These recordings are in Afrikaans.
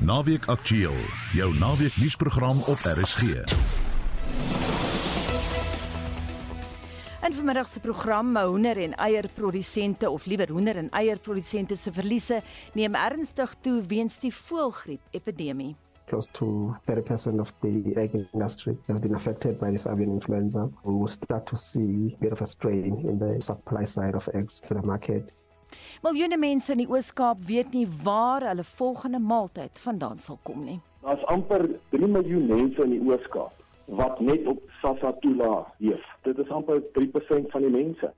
Naweek Aktueel, jou naweek nuusprogram op RSG. In vanmiddag se program hoender en eierprodusente of liewer hoender en eierprodusente se verliese neem ernstig toe weens die voëlgriep epidemie. Close to 30% of the egg industry has been affected by this avian influenza. We will start to see a bit of a strain in the supply side of eggs to the market. Miljoene mense in die Oos-Kaap weet nie waar hulle volgende maaltyd vandaan sal kom nie. Daar's amper 3 miljoen mense in die Oos-Kaap wat net op Sasatula leef. Dit is amper 3% van die mense.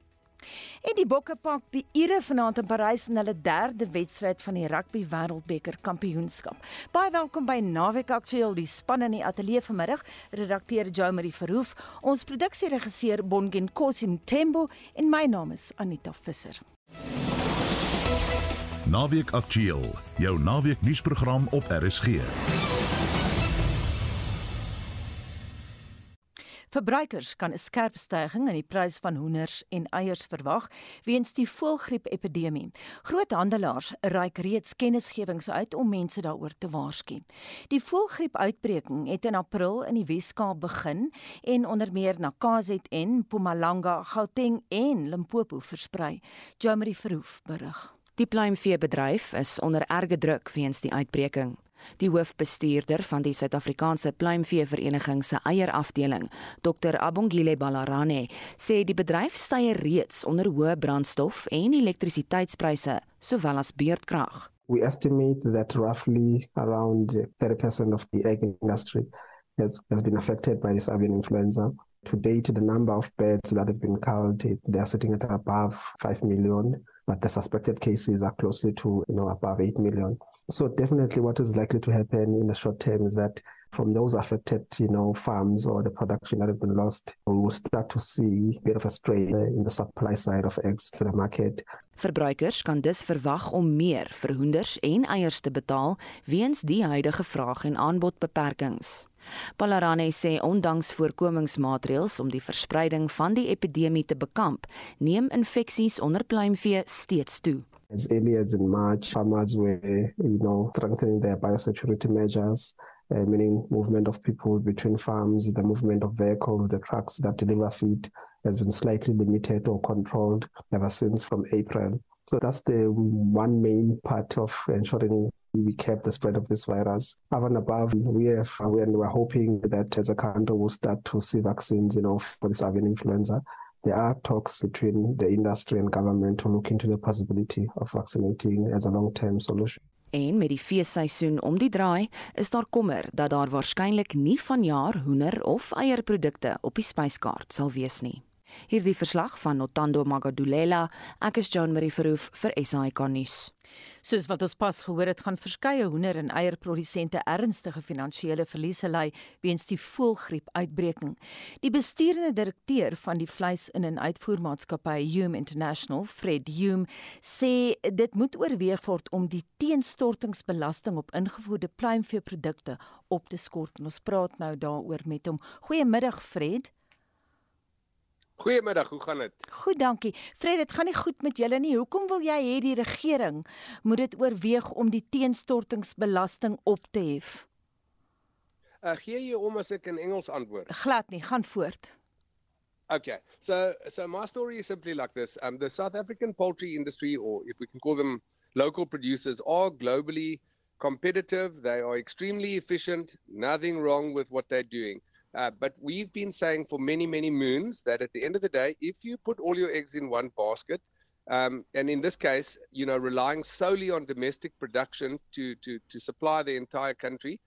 En die Bokke pak die Ire vanaand in Parys in hulle derde wedstryd van die Rugby Wêreldbeker Kampioenskap. Baie welkom by Naweek Aktueel, die span in die ateljee vanmiddag. Redakteur Jo Marie Verhoef, ons produksieregisseur Bongen Kosim Tembo en my naam is Anita Visser. Naweek Aktueel, jou naweek nuusprogram op RSG. Verbruikers kan 'n skerp stygings in die prys van hoenders en eiers verwag weens die voëlgriep-epidemie. Groothandelaars reik reeds kennisgewings uit om mense daaroor te waarsku. Die voëlgriep-uitbreking het in April in die Wes-Kaap begin en onder meer na KZN, Mpumalanga, Gauteng en Limpopo versprei. Jomari Verhoef berig. Die pluimveebedryf is onder erge druk weens die uitbreking. Die hoofbestuurder van die Suid-Afrikaanse Pluimveevereniging se eierafdeling, Dr Abongile Balarane, sê die bedryf styer reeds onder hoë brandstof en elektrisiteitspryse, sowel as beurtkrag. We estimate that roughly around 30% of the egg industry has, has been affected by this avian influenza. To date, the number of birds that have been culled, they are sitting at above 5 million, but the suspected cases are closely to, you know, above 8 million. So definitely what is likely to happen in the short term is that from those affected, you know, farms or the production that has been lost, we will start to see a bit of a strain in the supply side of eggs to the market. Verbruikers kan dus verwag om meer vir hoenders en eiers te betaal weens die huidige vraag en aanbodbeperkings. Palarane sê ondanks voorkomingsmaatreëls om die verspreiding van die epidemie te bekamp, neem infeksies onder pluimvee steeds toe. As early as in March, farmers were, you know, strengthening their biosecurity measures, uh, meaning movement of people between farms, the movement of vehicles, the trucks that deliver feed has been slightly limited or controlled ever since from April. So that's the one main part of ensuring we kept the spread of this virus. Over and above, we have, we are hoping that as a country we'll start to see vaccines, you know, for this avian influenza. There are talks between the industry and government to look into the possibility of vaccinating as a long-term solution. En met die feesseisoen om die draai, is daar kommer dat daar waarskynlik nie vanjaar hoender of eierprodukte op die spyskaart sal wees nie. Hierdie verslag van Notando Magadulela, ek is Joan Marie Verhoef vir SAK nuus. Soos wat ons pas gehoor het, gaan verskeie hoender en eierprodusente ernstige finansiële verliese ly weens die voëlgriep uitbreking. Die besturende direkteur van die vleis- in- en uitvoermaatskappy Hume International, Fred Hume, sê dit moet oorweeg word om die teenstortingsbelasting op ingevoerde pluimveeprodukte op te skort. En ons praat nou daaroor met hom. Goeiemiddag Fred. Goeiemiddag, hoe gaan dit? Goed, dankie. Fred, dit gaan nie goed met julle nie. Hoekom wil jy hê die regering moet dit oorweeg om die teenstortingsbelasting op te hef? Uh, gee jy om as ek in Engels antwoord. Glad nie, gaan voort. Okay. So so my story is simply like this. Um the South African poultry industry or if we can call them local producers are globally competitive. They are extremely efficient. Nothing wrong with what they're doing. Uh, but we've been saying for many, many moons that at the end of the day, if you put all your eggs in one basket, um, and in this case, you know, relying solely on domestic production to, to, to supply the entire country,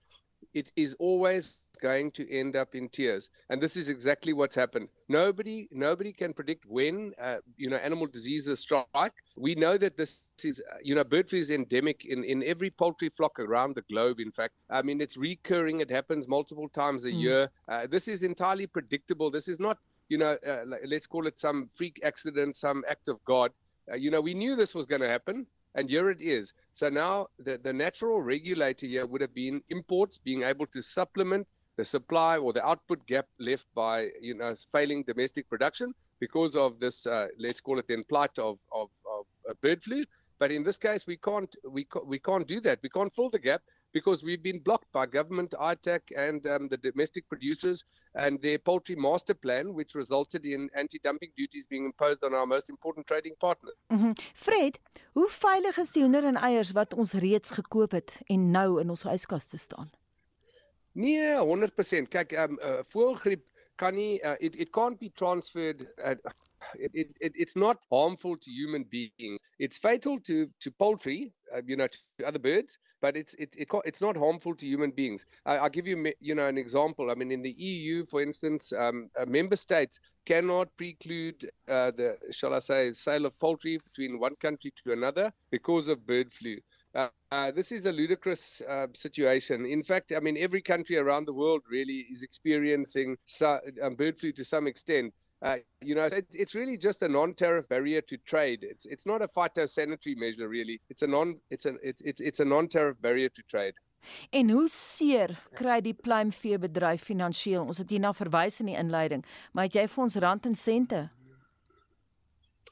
it is always going to end up in tears. And this is exactly what's happened. Nobody, nobody can predict when, uh, you know, animal diseases strike. We know that this is, uh, you know, bird flu is endemic in, in every poultry flock around the globe. In fact, I mean, it's recurring. It happens multiple times a mm. year. Uh, this is entirely predictable. This is not, you know, uh, let's call it some freak accident, some act of God. Uh, you know, we knew this was going to happen. And here it is. So now the, the natural regulator here would have been imports being able to supplement the supply or the output gap left by you know failing domestic production because of this uh, let's call it then plight of, of, of bird flu But in this case, we can't we ca- we can't do that. We can't fill the gap because we've been blocked by government, ITAC, and um, the domestic producers and their poultry master plan, which resulted in anti-dumping duties being imposed on our most important trading partner. Mm -hmm. Fred, hoe veilig is die hoender en eiers wat ons reeds gekoop het en nou in ons yskaste staan? Nee, 100%. Kyk, um uh, voëlgriep kan nie uh, it it can't be transferred uh, it, it, it, it's not harmful to human beings. It's fatal to, to poultry, uh, you know, to other birds, but it's it, it it's not harmful to human beings. I, I'll give you you know an example. I mean, in the EU, for instance, um, uh, member states cannot preclude uh, the shall I say sale of poultry between one country to another because of bird flu. Uh, uh, this is a ludicrous uh, situation. In fact, I mean, every country around the world really is experiencing su- um, bird flu to some extent. Uh, you know, it, it's really just a non-tariff barrier to trade. It's it's not a phytosanitary measure really. It's a non it's a it's it's, it's a non-tariff barrier to trade. En hoe seer kry die pluimveebedryf finansiëel? Ons het hierna verwys in die inleiding, maar het jy vir ons rand en sente?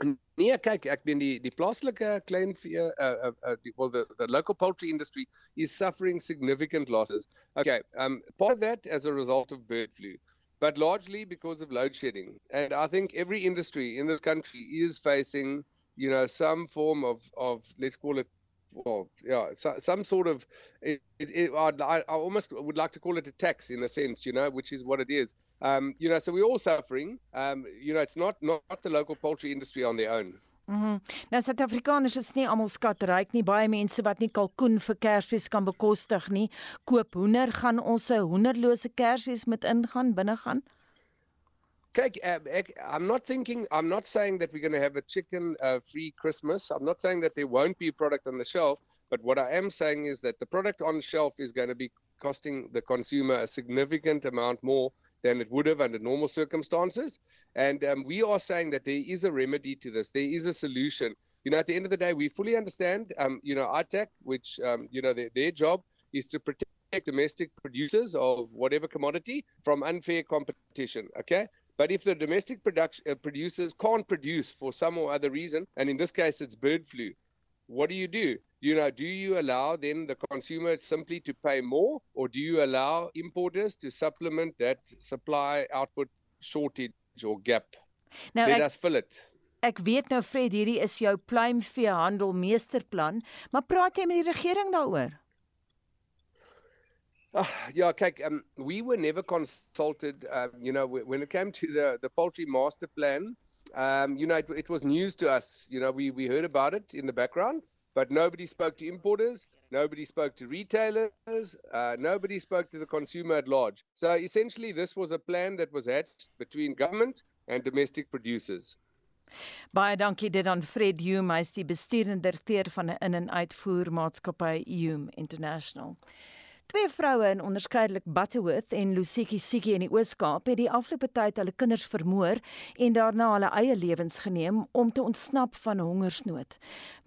Nee, kyk, ek bedoel die die plaaslike kleinvee uh, uh, uh die, well the the local poultry industry is suffering significant losses. Okay, um part of that as a result of bird flu. but largely because of load shedding. And I think every industry in this country is facing, you know, some form of, of let's call it, well, yeah, so, some sort of, it, it, it, I, I almost would like to call it a tax in a sense, you know, which is what it is. Um, you know, so we're all suffering. Um, you know, it's not, not the local poultry industry on their own. Mm nou Suid-Afrikaners is nie almal skatryk nie. Baie mense wat nie kalkoen vir Kersfees kan bekostig nie, koop hoender. Gaan ons 'n hoenderlose Kersfees met ingaan binne gaan? Kyk, uh, I'm not thinking I'm not saying that we're going to have a chicken uh, free Christmas. I'm not saying that there won't be a product on the shelf, but what I am saying is that the product on shelf is going to be costing the consumer a significant amount more than it would have under normal circumstances. And um, we are saying that there is a remedy to this. There is a solution. You know, at the end of the day, we fully understand, um, you know, ITAC, which, um, you know, their, their job is to protect domestic producers of whatever commodity from unfair competition. Okay. But if the domestic production uh, producers can't produce for some or other reason, and in this case it's bird flu, what do you do? You know, do you allow then the consumer simply to pay more, or do you allow importers to supplement that supply output shortage or gap? Nou Let ek us fill it. ek weet nou Fred, hierdie is jou pluimveehandel meesterplan, maar praat jy met die regering daaroor? Uh, yeah, Kijk, um, we were never consulted. Um, you know, wh- when it came to the, the poultry master plan, um, you know, it, it was news to us. You know, we, we heard about it in the background, but nobody spoke to importers, nobody spoke to retailers, uh, nobody spoke to the consumer at large. So essentially, this was a plan that was hatched between government and domestic producers. Baie dankie dit aan Fred Hume, hy is die bestuurende direkteur van 'n in- en uitvoermaatskappy Hume International. Twee vroue in onderskeidelik Butterworth en Lusikisiki in die Oos-Kaap het die afgelope tyd hulle kinders vermoor en daarna hulle eie lewens geneem om te ontsnap van hongersnood.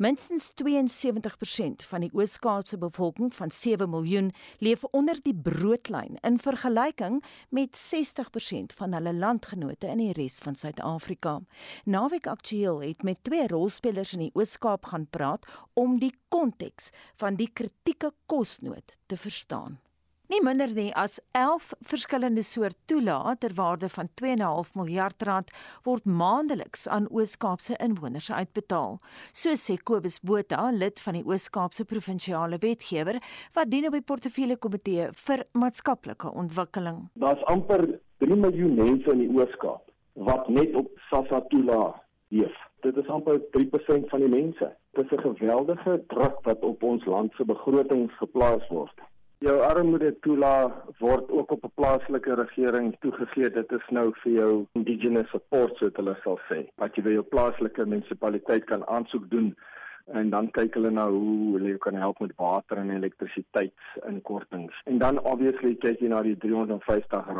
Minstens 72% van die Oos-Kaapse bevolking van 7 miljoen leef onder die broodlyn in vergelyking met 60% van hulle landgenote in die res van Suid-Afrika. Naweek Aktueel het met twee rolspelers in die Oos-Kaap gaan praat om die konteks van die kritieke kosnood te verstaan. Nie minder nie as 11 verskillende soort toelae ter waarde van 2.5 miljard rand word maandeliks aan Oos-Kaapse inwoners uitbetaal. So sê Kobus Botha, lid van die Oos-Kaapse provinsiale wetgewer, wat dien op die portefeulje komitee vir maatskaplike ontwikkeling. Daar's amper 3 miljoen mense in die Oos-Kaap wat net op SASSA toelaat leef. Dit is amper 3% van die mense. Dit is 'n geweldige druk wat op ons land se begrotings geplaas word. Jou armoede toelaat word ook op 'n plaaslike regering toegegee. Dit is nou vir jou indigenous support so hulle sal sê. Wat jy by jou plaaslike munisipaliteit kan aansoek doen en dan kyk hulle na hoe hulle jou kan help met water en elektrisiteitsinkortings. En dan obviously kyk jy na die R350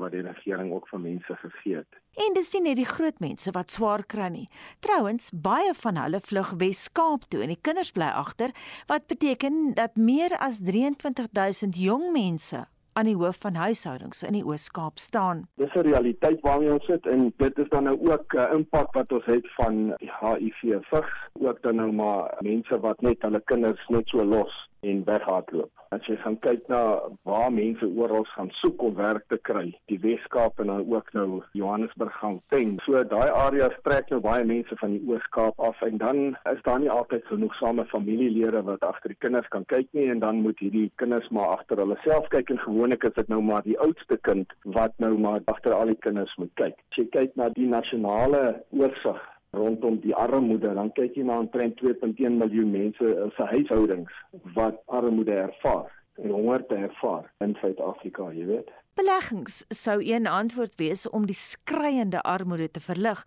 wat die regering ook vir mense gegee het. En dis nie net die groot mense wat swaar kry nie. Trouwens, baie van hulle vlug Wes-Kaap toe en die kinders bly agter, wat beteken dat meer as 23000 jong mense aan die hoof van huishoudings in die Oos-Kaap staan. Dis 'n realiteit waarmee ons sit en dit is dan nou ook 'n uh, impak wat ons het van HIV vigs, ook dan nou maar mense wat net hulle kinders net so los en weghardloop. As jy gaan kyk na waar mense oral gaan soek om werk te kry, die Wes-Kaap en dan ook nou Johannesburg gaan teen. So daai areas trek nou baie mense van die Oos-Kaap af en dan is daar nie altyd genoegsame familielede wat agter die kinders kan kyk nie en dan moet hierdie kinders maar agter hulle self kyk en gewoonlik is dit nou maar die oudste kind wat nou maar agter al die kinders moet kyk. As jy kyk na die nasionale oorsig rondom die armoede, dan kyk jy na omtrent 2.1 miljoen mense se huishoudings wat armoede ervaar en honger te ervaar in Suid-Afrika, jy weet. Beleggings sou een antwoord wees om die skreiende armoede te verlig,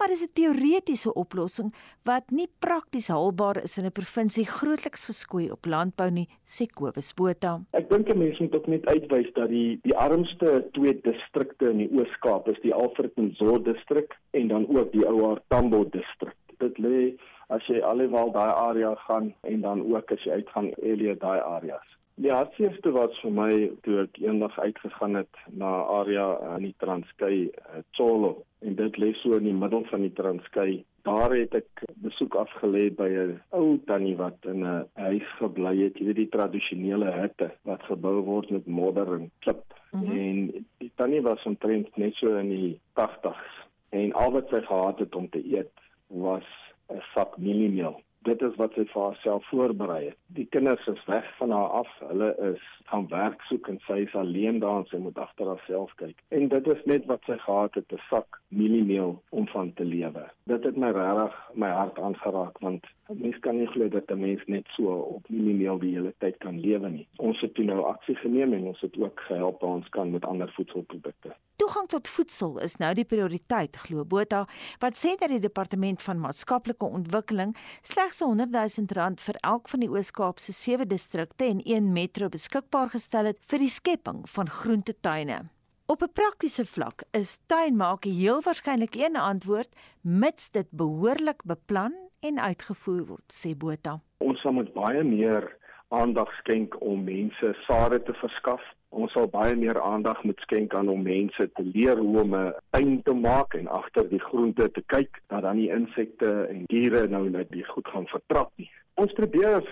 maar dis 'n teoretiese oplossing wat nie prakties haalbaar is in 'n provinsie grootliks geskoei op landbou nie, sê Kobus Botha. Ek dink 'n mens moet ook net uitwys dat die die armste twee distrikte in die Oos-Kaap is die Alfred Nzo distrik en dan ook die Ouer Tambo distrik. Dit lê as jy alhoewel daai area gaan en dan ook as jy uitgaan Elia daai areas. Die hartseerste was vir my toe ek eendag uitgegaan het na area in die Transkei, Tsolo, en dit lê so in die middel van die Transkei. Daar het ek besoek afgelê by 'n ou tannie wat in 'n huis gebly het, jy weet die tradisionele hutte wat gebou word met modder en klip. Mm -hmm. En die tannie was omtrent net so in die 80s en al wat sy gehad het om te eet was 'n sak mieliemeel dit is wat sy vir haarself voorberei het. Die kinders is weg van haar af. Hulle is gaan werk soek en sy is alleen daar en sy moet agter haarself kyk. En dit is net wat sy gehad het, 'n sak mieliemeel om van te lewe. Dit het my regtig my hart aangeraak want mens kan nie glo dat 'n mens net so op mieliemeel die hele tyd kan lewe nie. Ons het toe nou aksie geneem en ons het ook gehelp waar ons kan met ander voedselprodukte. Toegang tot voedsel is nou die prioriteit, glo Botha, wat sê dat die departement van maatskaplike ontwikkeling slegs 100 000 rand vir elk van die Oos-Kaap se sewe distrikte en een metro beskikbaar gestel het vir die skepping van groentetuine. Op 'n praktiese vlak is tuinmaak heel waarskynlik een antwoord mits dit behoorlik beplan en uitgevoer word, sê Botha. Ons moet baie meer aandag skenk om mense sade te verskaf Ons sal baie meer aandag moet skenk aan om mense te leer hoe om 'n tuin te maak en agter die groente te kyk dat dan die insekte en diere nou net die goed gaan vertrap nie. Ons probeer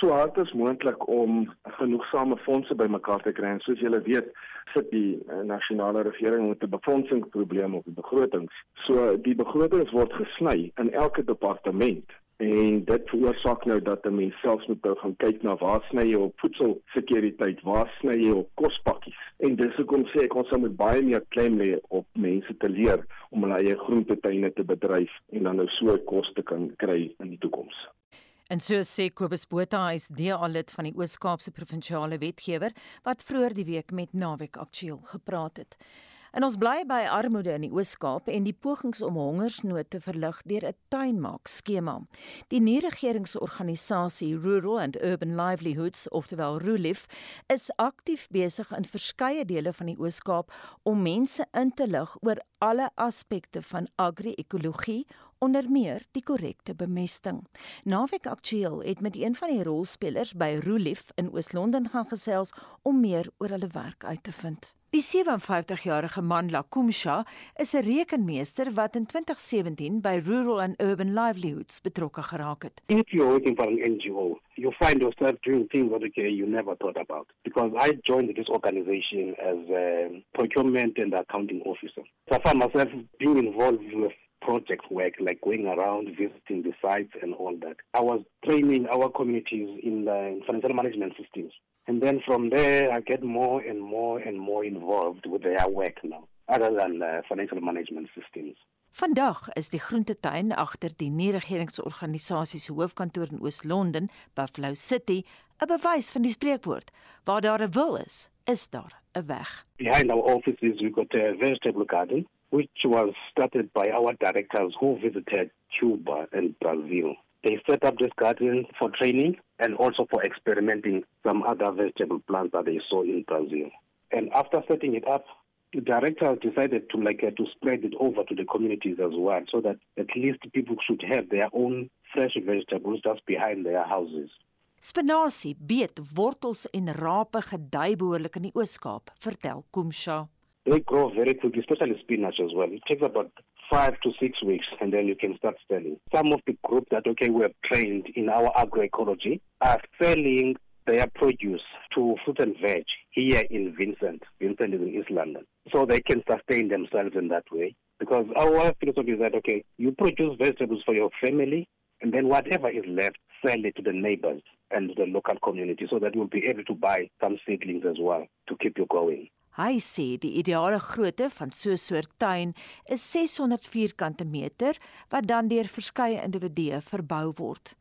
so hard as moontlik om genoegsame fondse bymekaar te kry. Soos julle weet, sit die uh, nasionale regering met 'n befondsingsprobleem op die begrotings. So die begrotings word gesny in elke departement en dit veroorsaak nou dat 'n mens selfs moet nou gaan kyk na waar sny jy op voedselsekuriteit, waar sny jy op kospakkies. En dis hoekom sê ek ons moet baie meer klem lê op mense te leer om hulle eie groentetuine te bedryf en dan nou so kos te kan kry in die toekoms. En so sê Kobus Botha, hy is DA lid van die Oos-Kaapse provinsiale wetgewer wat vroeër die week met Naweek Aktueel gepraat het. En ons bly by armoede in die Oos-Kaap en die pogings om hongersnood te verlig deur 'n tuinmaak skema. Die nie-regeringsorganisasie Rural and Urban Livelihoods, oftewel RULIF, is aktief besig in verskeie dele van die Oos-Kaap om mense in te lig oor alle aspekte van agri-ekologie onder meer die korrekte bemesting. Naweek Aktueel het met een van die rolspelers by Roolif in Oos-London gaan gesels om meer oor hulle werk uit te vind. Die 57-jarige man Lakumsha is 'n rekenmeester wat in 2017 by Rural and Urban Livelihoods betrokke geraak het. If you're working for an NGO, you find yourself doing things that okay, you never thought about. Because I joined this organization as a procurement and accounting officer. So I found myself being involved with project work, like going around visiting the sites and all that. I was training our communities in the financial management systems. And then from there, I get more and more and more involved with their work now, other than uh, financial management systems. Vandag is die groentetuin agter die nie-regeringsorganisasie se hoofkantoor in Oos-London, Buffalo City, 'n bewys van die spreekwoord: waar daar 'n wil is, is daar 'n weg. Behind our offices we got a vegetable garden which was started by our directors who visited Cuba and Brazil. They set up this garden for training and also for experimenting some other vegetable plants that they saw in Brazil. And after setting it up, the directors decided to like uh, to spread it over to the communities as well, so that at least people should have their own fresh vegetables just behind their houses. Spinasie, beet, wortels en rape gedei behoorlik in die Oos-Kaap, vertel Kumsha. They grow very quickly, especially spinach as well. It takes about five to six weeks and then you can start selling. Some of the groups that okay we have trained in our agroecology are selling their produce to fruit and veg here in Vincent. Vincent is in East London. So they can sustain themselves in that way. Because our philosophy is that okay, you produce vegetables for your family and then whatever is left, sell it to the neighbors and the local community so that you'll be able to buy some seedlings as well to keep you going. Hy sê die ideale grootte van so 'n soort tuin is 600 vierkante meter wat dan deur verskeie individue verbou word.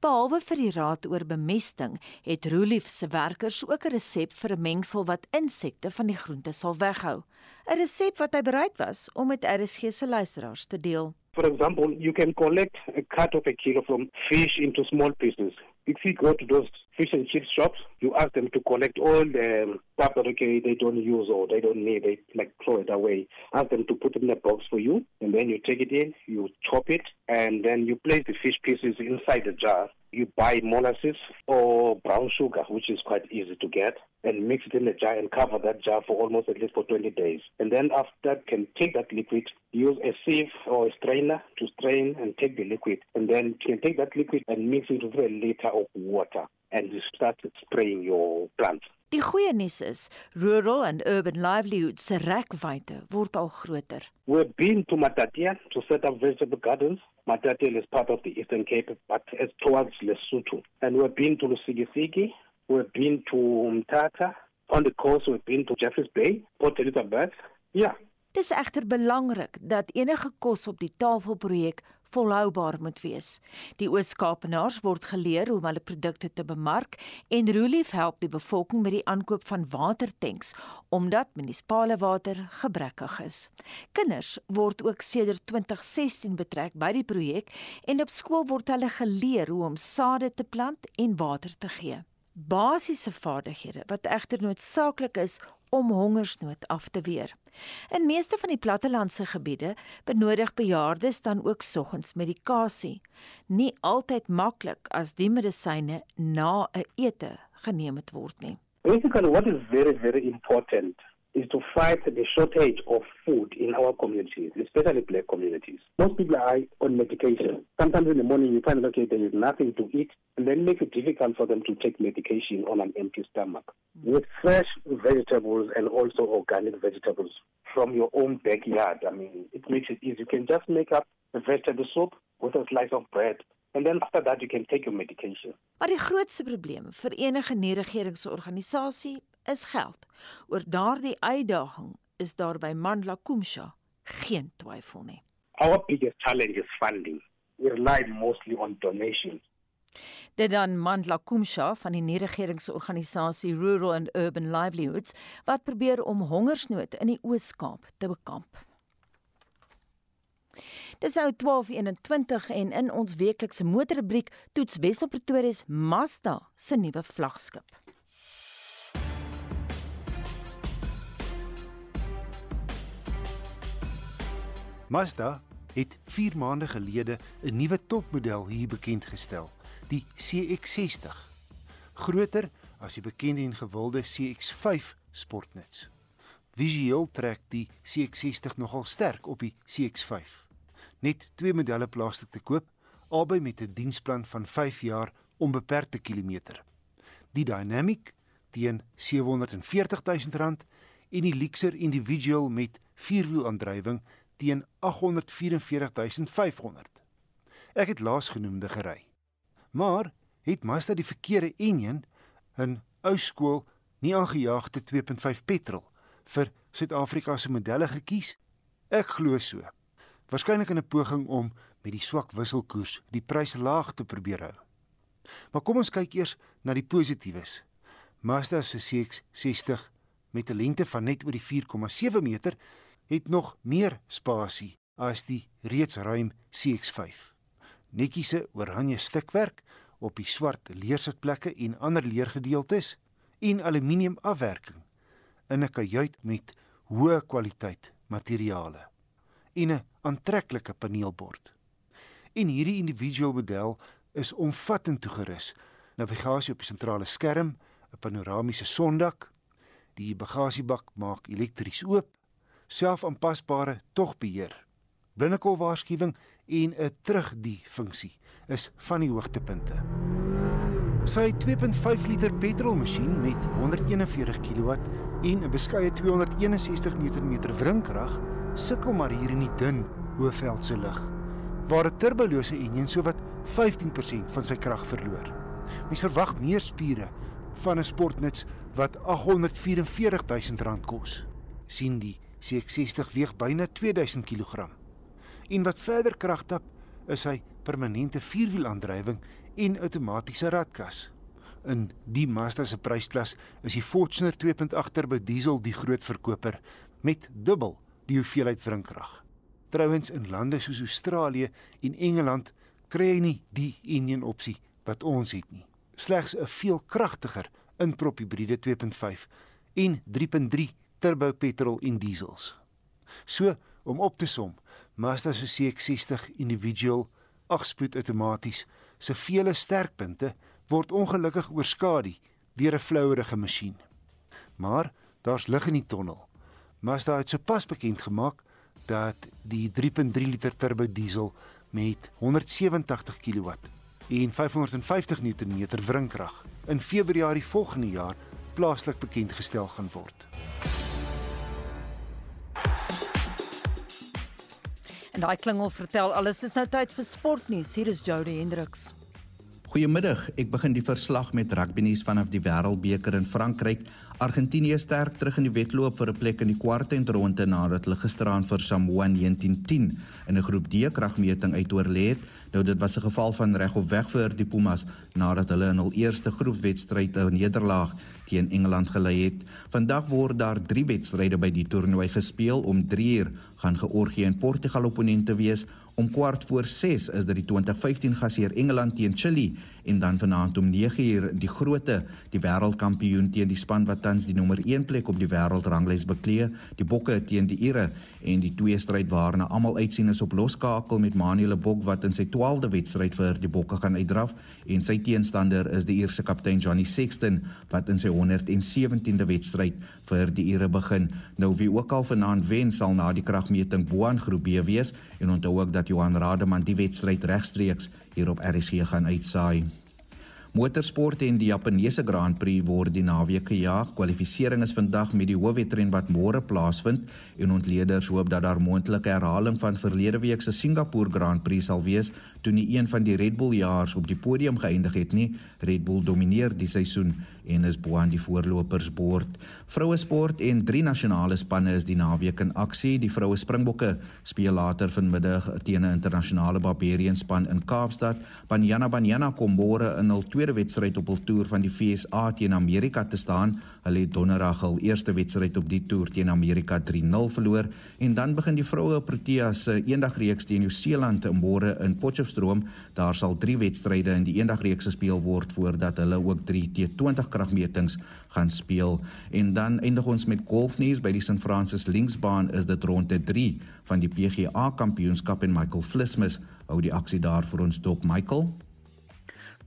Behalwe vir die raad oor bemesting, het Roelief se werkers ook 'n resep vir 'n mengsel wat insekte van die groente sal weghou. 'n Resep wat hy bereid was om met RSG se luisteraars te deel. For example, you can collect a cut of a kilo from fish into small pieces. If you go to those fish and chip shops, you ask them to collect all the um, stuff that okay they don't use or they don't need, they like throw it away. Ask them to put it in a box for you, and then you take it in, you chop it, and then you place the fish pieces inside the jar. You buy molasses or brown sugar, which is quite easy to get, and mix it in a jar and cover that jar for almost at least for 20 days. And then after that, can take that liquid, use a sieve or a strainer to strain and take the liquid, and then you can take that liquid and mix it with a liter of water, and you start spraying your plants. Die goeie nuus is, rural and urban livelihoods se rekwyte word al groter. We've been to Matatiele to set up vegetable gardens. Matatiele is part of the Eastern Cape, but it's towards Lesotho. And we've been to Lusigisigi, we've been to Mtata. On the coast, we've been to Jeffreys Bay, Port Elizabeth. Yeah. Dis egter belangrik dat enige kos op die tafelprojek volhoubaar moet wees. Die Oos-Kaapenaars word geleer hoe om hulle produkte te bemark en Roelief help die bevolking met die aankoop van watertanks omdat munisipale water gebrekkig is. Kinders word ook sedert 2016 betrek by die projek en op skool word hulle geleer hoe om sade te plant en water te gee. Basiese vaardighede wat egter noodsaaklik is om hongersnood af te weer. In meeste van die plattelandse gebiede benodig bejaardes dan ook soggens medikasie. Nie altyd maklik as die medisyne na 'n ete geneem word nie. Basically, what is very, very important is to fight the shortage of food in our communities, especially black communities. Most people are on medication. Sometimes in the morning you find, okay, there is nothing to eat, and then make it difficult for them to take medication on an empty stomach. Mm. With fresh vegetables and also organic vegetables from your own backyard, I mean, it makes it easy. You can just make up a vegetable soup with a slice of bread And then after that you can take your medication. Maar die grootste probleem vir enige nie-regeringsorganisasie is geld. Oor daardie uitdaging is daar by Mandla Kumsha geen twyfel nie. Our biggest challenge is funding. We rely mostly on donations. Dit dan Mandla Kumsha van die nie-regeringsorganisasie Rural and Urban Livelihoods wat probeer om hongersnood in die Oos-Kaap te bekamp. Dis nou 12:21 en in ons weeklikse motorrubriek toets Wessel Pretoria se Mazda se nuwe vlaggenskap. Mazda het 4 maande gelede 'n nuwe topmodel hier bekend gestel, die CX-60. Groter as die bekende en gewilde CX-5 sportnuts. Visueel trek die CX-60 nogal sterk op die CX-5. Net twee modelle plaaslik te koop, albei met 'n diensplan van 5 jaar onbeperkte kilometer. Die Dynamic teen R740 000 en die Lexer Individual met vierwielaandrywing teen 844500. Ek het laasgenoemde gery. Maar het Mazda die verkeerde enjin in ou skool nie aangejaagde 2.5 petrol vir Suid-Afrika se modelle gekies? Ek glo so. Waarskynlik in 'n poging om met die swak wisselkoers die prys laag te probeer hou. Maar kom ons kyk eers na die positiefes. Mazda se CX-60 met 'n lengte van net oor die 4,7 meter het nog meer spasie as die reeds ruim CX5. Netjiese oranje stukwerk op die swart leersitplekke en ander leergedeeltes en aluminium afwerking in 'n kajuit met hoë kwaliteit materiale en 'n aantreklike paneelbord. En hierdie individual model is omvattend toegerus navigasie op die sentrale skerm, 'n panoramiese sondak, die bagasiebak maak elektries oop, selfaanpasbare togbeheer, binnekol waarskuwing en 'n terugdie funksie is van die hoogtepunte. Sy 2.5 liter petrolmasjien met 141 kW en 'n beskeie 261 Nm wrinkrag sukkel maar hier in die dun Hoëveldse lug, waar 'n turbolose enjin sowat 15% van sy krag verloor. Mens verwag meer spiere van 'n sportnuts wat R844 000 kos. sien die CX60 weeg byna 2000 kg. En wat verder krag tap, is hy permanente vierwielaandrywing en outomatiese radkas. In die Mazda se prysklas is die Fortuner 2.8 turbo diesel die groot verkoper met dubbel die hoeveelheid wrinkrag. Trouwens in lande soos Australië en Engeland kry jy nie die enjin opsie wat ons het nie. Slegs 'n veel kragtiger inprop hibride 2.5 en 3.3 turbo petrol en diesels. So, om op te som, Mazda se CX-60 individual 8-spoed outomaties se vele sterkpunte word ongelukkig oorskadu deur 'n flouerige masjien. Maar daar's lig in die tonnel. Mazda het sopas bekend gemaak dat die 3.3 liter turbo diesel met 187 kW en 550 Nm wrinkrag in Februarie volgende jaar plaaslik bekend gestel gaan word. En daai klingel vertel alles is nou tyd vir sportnuus. Hier is Jody Hendriks. Goeiemiddag. Ek begin die verslag met rugbynuus vanaf die Wêreldbeker in Frankryk. Argentinië sterk terug in die wedloop vir 'n plek in die kwartfinale nadat hulle gisteraan vir Samoa 1910 in 'n groep D kragmeting uitoorlê het. Nou dit was 'n geval van reg op weg vir die Pumas nadat hulle in hul eerste groepwedstryd 'n nederlaag teen Engeland gelei het. Vandag word daar 3 wedstryde by die toernooi gespeel om 3 uur gaan Georgië en Portugal opponente wees. Om kwart voor 6 is dit die 2015 gasheer Engeland teen Chili en dan vanaand om 9uur die grootte die wêreldkampioen teen die span wat tans die nommer 1 plek op die wêreldranglys beklee die bokke teen die Ire en die twee stryd waarna almal uitsien is op loskakel met Manuel Bok wat in sy 12de wedstryd vir die bokke gaan uitdraf. En sy teenstander is die Ierse kaptein Johnny Sexton wat in sy 117de wedstryd vir die Ire begin. Nou wie ook al vanaand wen sal na die kragmeting bo aan groep B wees. En onthou ook dat Johan Rademan die wedstryd regstreeks hier op RSG gaan uitsaai. Motorsport en die Japaneese Grand Prix word die naweek gejaag. Kwalifikasie is vandag met die hoofwedren wat môre plaasvind en ontleeders hoop dat daar moontlike herhaling van verlede week se Singapore Grand Prix sal wees toe nie een van die Red Bull jaars op die podium geëindig het nie. Red Bull domineer die seisoen en is bo aan die voorlopersbord. Vroue sport en drie nasionale spanne is die naweek in aksie. Die vroue Springbokke speel later vanmiddag teen 'n internasionale Barbarian span in Kaapstad. Banyana Banyana kom môre in hul tweede wedstryd op hul toer van die FSA teen Amerika te staan. Hulle het donderdag hul eerste wedstryd op die toer teen Amerika 3-0 verloor en dan begin die vroue Proteas se eendagreeks teen Nieu-Seeland môre in Potchefstroom. Daar sal 3 wedstryde in die eendagreeks gespeel word voordat hulle ook 3 T20 kragmetings gaan speel. En dan eindig ons met golfnuus by die St Francis Linksbaan is dit ronde 3 van die PGA Kampioenskap en Michael Flismus hou die aksie daar vir ons dop Michael.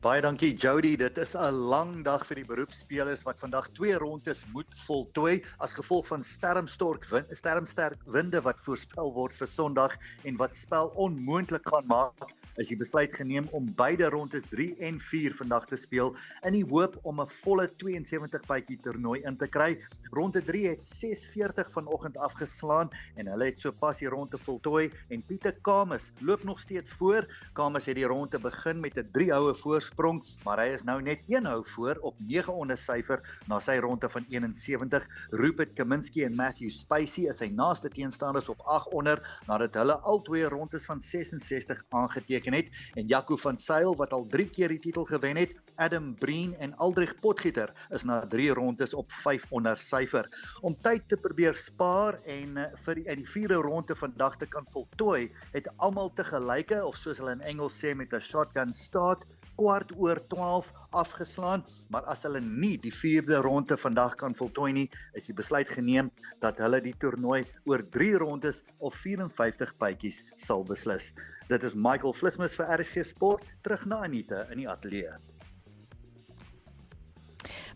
Baie dankie Jody. Dit is 'n lang dag vir die beroepspelers wat vandag twee rondes moet voltooi as gevolg van stermstork wind, stermsterk winde wat voorspel word vir Sondag en wat spel onmoontlik gaan maak is die besluit geneem om beide rondes 3 en 4 vandag te speel in die hoop om 'n volle 72 bytjie toernooi in te kry. Ronde 3 het 6:40 vanoggend afgeslaan en hulle het sopas die ronde voltooi en Pieter Kames loop nog steeds voor. Kames het die ronde begin met 'n 3 houe voorsprong, maar hy is nou net 1 hou voor op 9 onder syfer na sy ronde van 71. Rupert Kaminski en Matthew Spacey is sy naaste teenstanders op 8 onder nadat hulle al twee rondes van 66 aangeteken geteken het en Jaco van Sail wat al 3 keer die titel gewen het, Adam Breen en Aldrich Potgieter is na 3 rondes op 5 onder syfer. Om tyd te probeer spaar en uh, vir die, die vierde ronde vandag te kan voltooi, het almal te gelyke of soos hulle in Engels sê met 'n shotgun start kwart oor 12 afgeslaan, maar as hulle nie die vierde ronde vandag kan voltooi nie, is die besluit geneem dat hulle die toernooi oor 3 rondes of 54 bytjies sal beslis. Dit is Michael Flismus vir RSG Sport terug na Anita in die ateljee.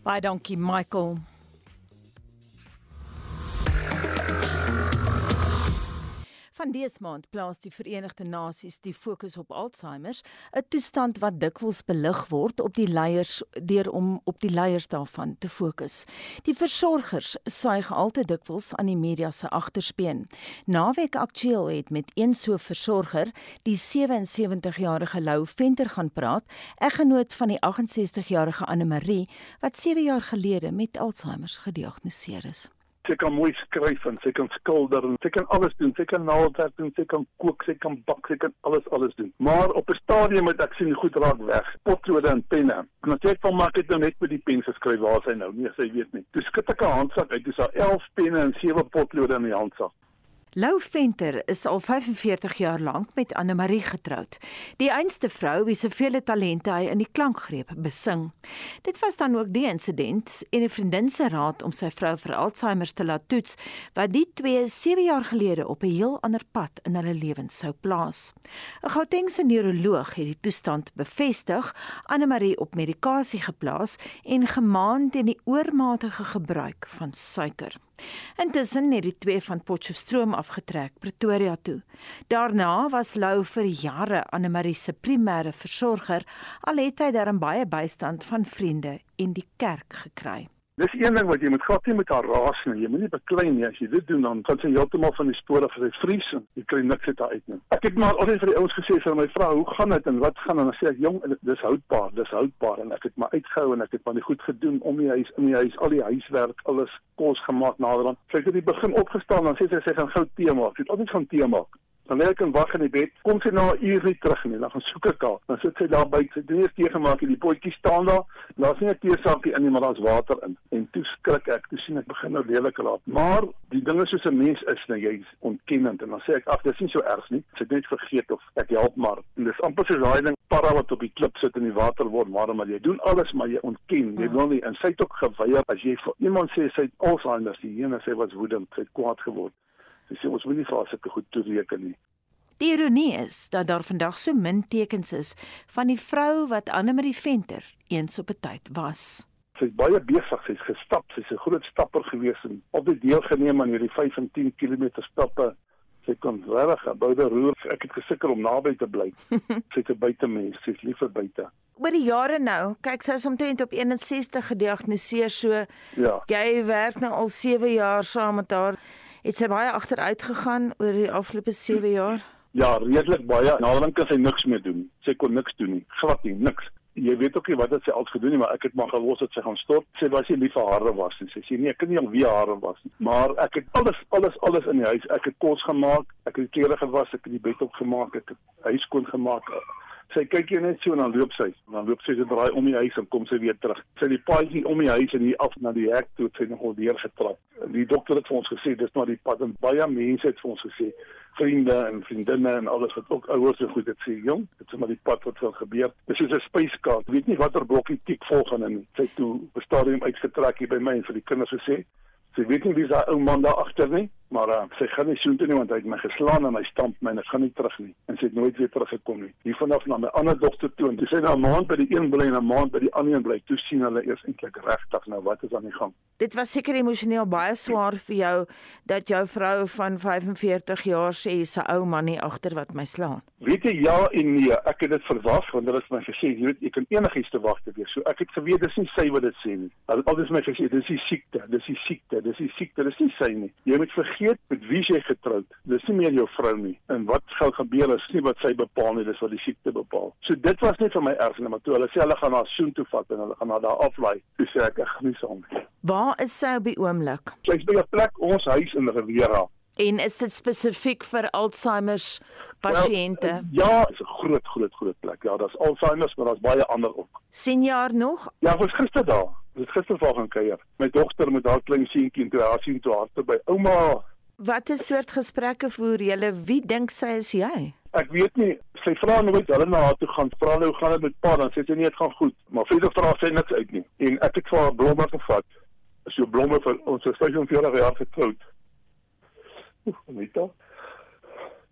Baie dankie Michael. Van dese maand plaas die Verenigde Nasies die fokus op Alzheimer, 'n toestand wat dikwels belig word op die leiers deur om op die leiers daarvan te fokus. Die versorgers suig altyd dikwels aan die media se agterspeen. Naweek aktueel het met een so versorger, die 77-jarige Lou Venter gaan praat, eggenoot van die 68-jarige Anne Marie wat 7 jaar gelede met Alzheimer gediagnoseer is sy kan mooi skryf en sy kan skilder en sy kan alles doen. Sy kan naaldwerk doen, sy kan kook, sy kan bak, sy kan alles alles doen. Maar op 'n stadium het ek sien goed raak weg. Potlode en penne. En sê ek van maak dit nou net met die pen geskryf waar sy nou. Nee, sy weet nie. Toe skud ek 'n handsak uit, dis haar 11 penne en 7 potlode in die handsak. Lou Venter is al 45 jaar lank met Anne Marie getroud. Die einste vrou wie se vele talente hy in die klankgreep besing. Dit was dan ook die insident en 'n vriendin se raad om sy vrou vir Alzheimer te laat toets wat die twee 7 jaar gelede op 'n heel ander pad in hulle lewens sou plaas. 'n Gautengse neuroloog het die toestand bevestig, Anne Marie op medikasie geplaas en gemaan teen die oormatige gebruik van suiker. Intussen het die twee van Potchefstroom afgetrek Pretoria toe. Daarna was Lou vir jare Anne Marie se primêre versorger, al het hy daarin baie bystand van vriende en die kerk gekry. Dis een ding wat jy moet glad nie met haar raas nie. Jy moenie beklei nie. As jy dit doen dan gaan sy heeltemal van die spore vir sy vries en jy kry niks uit haar uit nie. Ek het maar altyd vir die ouens gesê vir my vrou, "Hoe gaan dit en wat gaan?" En dan sê ek, "Jong, dis houtbaar, dis houtbaar." En ek het maar uitgehou en ek het maar goed gedoen om die huis, in die huis, al die huiswerk, alles kos gemaak naderhand. Sy het in die begin opgestaan dan sê sy sy gaan gou tee maak. Sy het altyd gaan tee maak. Dan lê ek en wag in die bed. Kom sy na 'n uur nie terug nie. Dan gaan soek ek haar. Dan sit sy daar by. Sy doen eers tee gemaak en die potjie staan daar. Daar's nie 'n teesaakie in nie, maar daar's water in. En toe skrik ek. Toe sien ek begin nou lelik raak. Maar die dinge soos 'n mens is, nou jy's ontkennend en dan sê ek, "Ag, dis nie so erg nie. Sy het net vergeet of ek help maar." En dis amper soos daai ding para wat op die klip sit in die water word warm, maar jy doen alles maar jy ontken. Jy wil nie en sy het ook geweier as jy vir iemand sê sy het Alzheimer, die ene sê wat woedend, sy het kwaad geword. Sy sê ons moet nie vir haar sulke goed toereken nie. Die ironie is dat daar vandag so min tekens is van die vrou wat Anne Marie Venter eens op 'n tyd was. Sy's baie besig, sy's gestap, sy's 'n groot stapper gewees en op die deelgeneem aan hierdie 5 en 10 km stappe. Sy kon regtig 'n boude roer. Ek het gesukkel om naby te bly. Sy's 'n buitemens, sy's lief vir buite. Oor die jare nou, kyk sy is omtrent op 61 gediagnoseer, so ja. jy werk nou al 7 jaar saam met haar. Het sy baie agteruit gegaan oor die afgelope 7 jaar? Ja, redelik baie. Naderhand kan sy niks meer doen. Sy kon niks doen nie. Glad nie, niks. Jy weet ook nie wat dit sy al gedoen het, maar ek het maar gelos dat sy gaan stort. Sy was nie lief vir hare was nie. Sy sê nee, ek kan nie al wie hare was nie. Maar ek het alles alles alles in die huis. Ek het kos gemaak, ek het klere gewas, ek het die bed opgemaak, ek het huis skoon gemaak. Sy kyk jy net so en dan loop sy. Dan loop sy se draai om die huis en kom sy weer terug. Sy die paadjie om die huis en hier af na die hek toe, sy nogal weer getrap. Die dokter het vir ons gesê dis maar die pad en baie mense het vir ons gesê vriende en vriendinne en alles wat ook ouers so goed het sê jong dit is maar die pad wat sal gebeur dis soos 'n spyskaart weet nie watter blokkie tik volgende nie sy toe op stadium uitgetrek hier by my en vir die kinders gesê sy weet nie wie daai ou man daar agter nie maar uh, sy gaan nie soontoe nie want hy het my geslaan en hy stamp my en ek gaan nie terug nie. En sy het nooit weer teruggekom nie. Hier vanaf na my ander dogter toe en dis sy nou 'n maand by die een bly en 'n maand by die ander een bly toe sien hulle eers eintlik regtig nou wat is aan die gang. Dit was seker emosioneel baie swaar vir jou dat jou vrou van 45 jaar sê sy ou man nie agter wat my slaan. Weet jy ja en nee. Ek het dit verwag want hulle het my gesê jy weet jy kan enigiets te wag te wees. So ek het geweet dis nie sy wat dit sê nie. Hulle het altyd my gesê dis die siekte dis die siekte dis die siekte dis nie sy nie. Jy moet vergeet met wie jy getroud. Dis nie meer jou vrou nie. En wat gaan gebeur is nie wat sy bepaal nie, dis wat die siekte bepaal. So dit was net vir my erg maar toe hulle sê hulle gaan haar soen toe vat en hulle gaan haar daar aflaai. Dis sê ek ek gaan nie saam nie. Waar is sy op die oomblik? Sy's by 'n plek ons huis in Riviera. En is dit spesifiek vir Alzheimer pasiënte? Well, ja, is 'n groot groot groot plek. Ja, daar's Alzheimer, maar daar's baie ander ook. Sien jy haar nog? Ja, was gister daar. Het gister vir gaan kuier. My dogter met haar klein seentjie en toe haar sien toe haar by ouma Watter soort gesprekke voer julle? Wie dink sy is jy? Ek weet nie. Sy vra nooit hulle na haar toe gaan. Vra nou hoe gaan dit met pa? Dan sê sy nee, dit gaan goed. Maar verder vra sy niks uit nie. En ek het vir haar blomme gevat. Jy blomme vir ons is 45 jaar getroud. Oef, weet jy?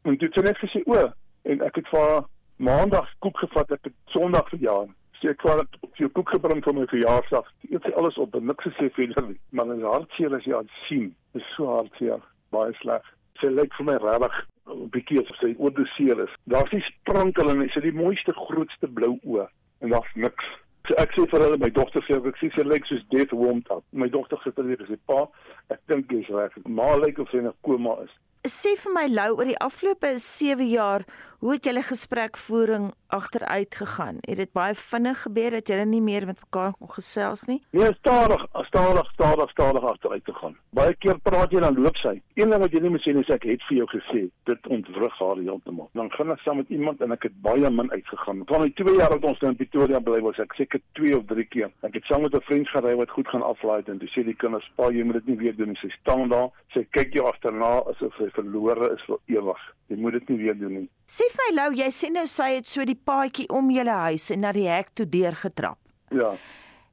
En dit het net gesê o, en ek het vir haar maandag koek gevat, ek het sonderdag verjaar. Sy het op jou koek gebring vir my verjaarsdag. Eet sy alles op niks gesê verder nie. Maar in haar hartseer as jy aan sien, is so hartseer, baie sleg. Sy lyk vir my regtig 'n bietjie asof sy oordoseer is. Daar's nie sprankel en sy het die mooiste grootste blou oë en daar's niks. So ek sê vir hulle my dogter sê ek sê sy lyk soos death warmed up. My dogter sê dit is sy pa. Ek dink jy's reg. Maar lyk of sy in 'n koma is sê vir my Lou oor die afgelope 7 jaar, hoe het julle gesprekvoering agteruit gegaan? Het dit baie vinnig gebeur dat julle nie meer met mekaar kon gesels nie? Nee, stadig, stadig, stadig, stadig agteruit gegaan. Baie keer praat jy dan loop sy. Een ding wat jy nie moet sê is ek het vir jou gesê, dit ontwrig haar heeltemal. Dan gaan ek saam met iemand en ek het baie min uitgegaan. Van die 2 jaar wat ons in Pretoria bly was ek seker 2 of 3 keer. Ek het saam met 'n vriend gery wat goed gaan aflaai en toe sê die kinders, "Pa, jy moet dit nie weer doen nie." Sy staan daar, sy kyk jou agterna asof sy verlore is vir ewig. Jy moet dit nie weer doen nie. Sê vir Lou, jy sê nou sy het so die paadjie om julle huis en na die hek toe deurgetrap. Ja.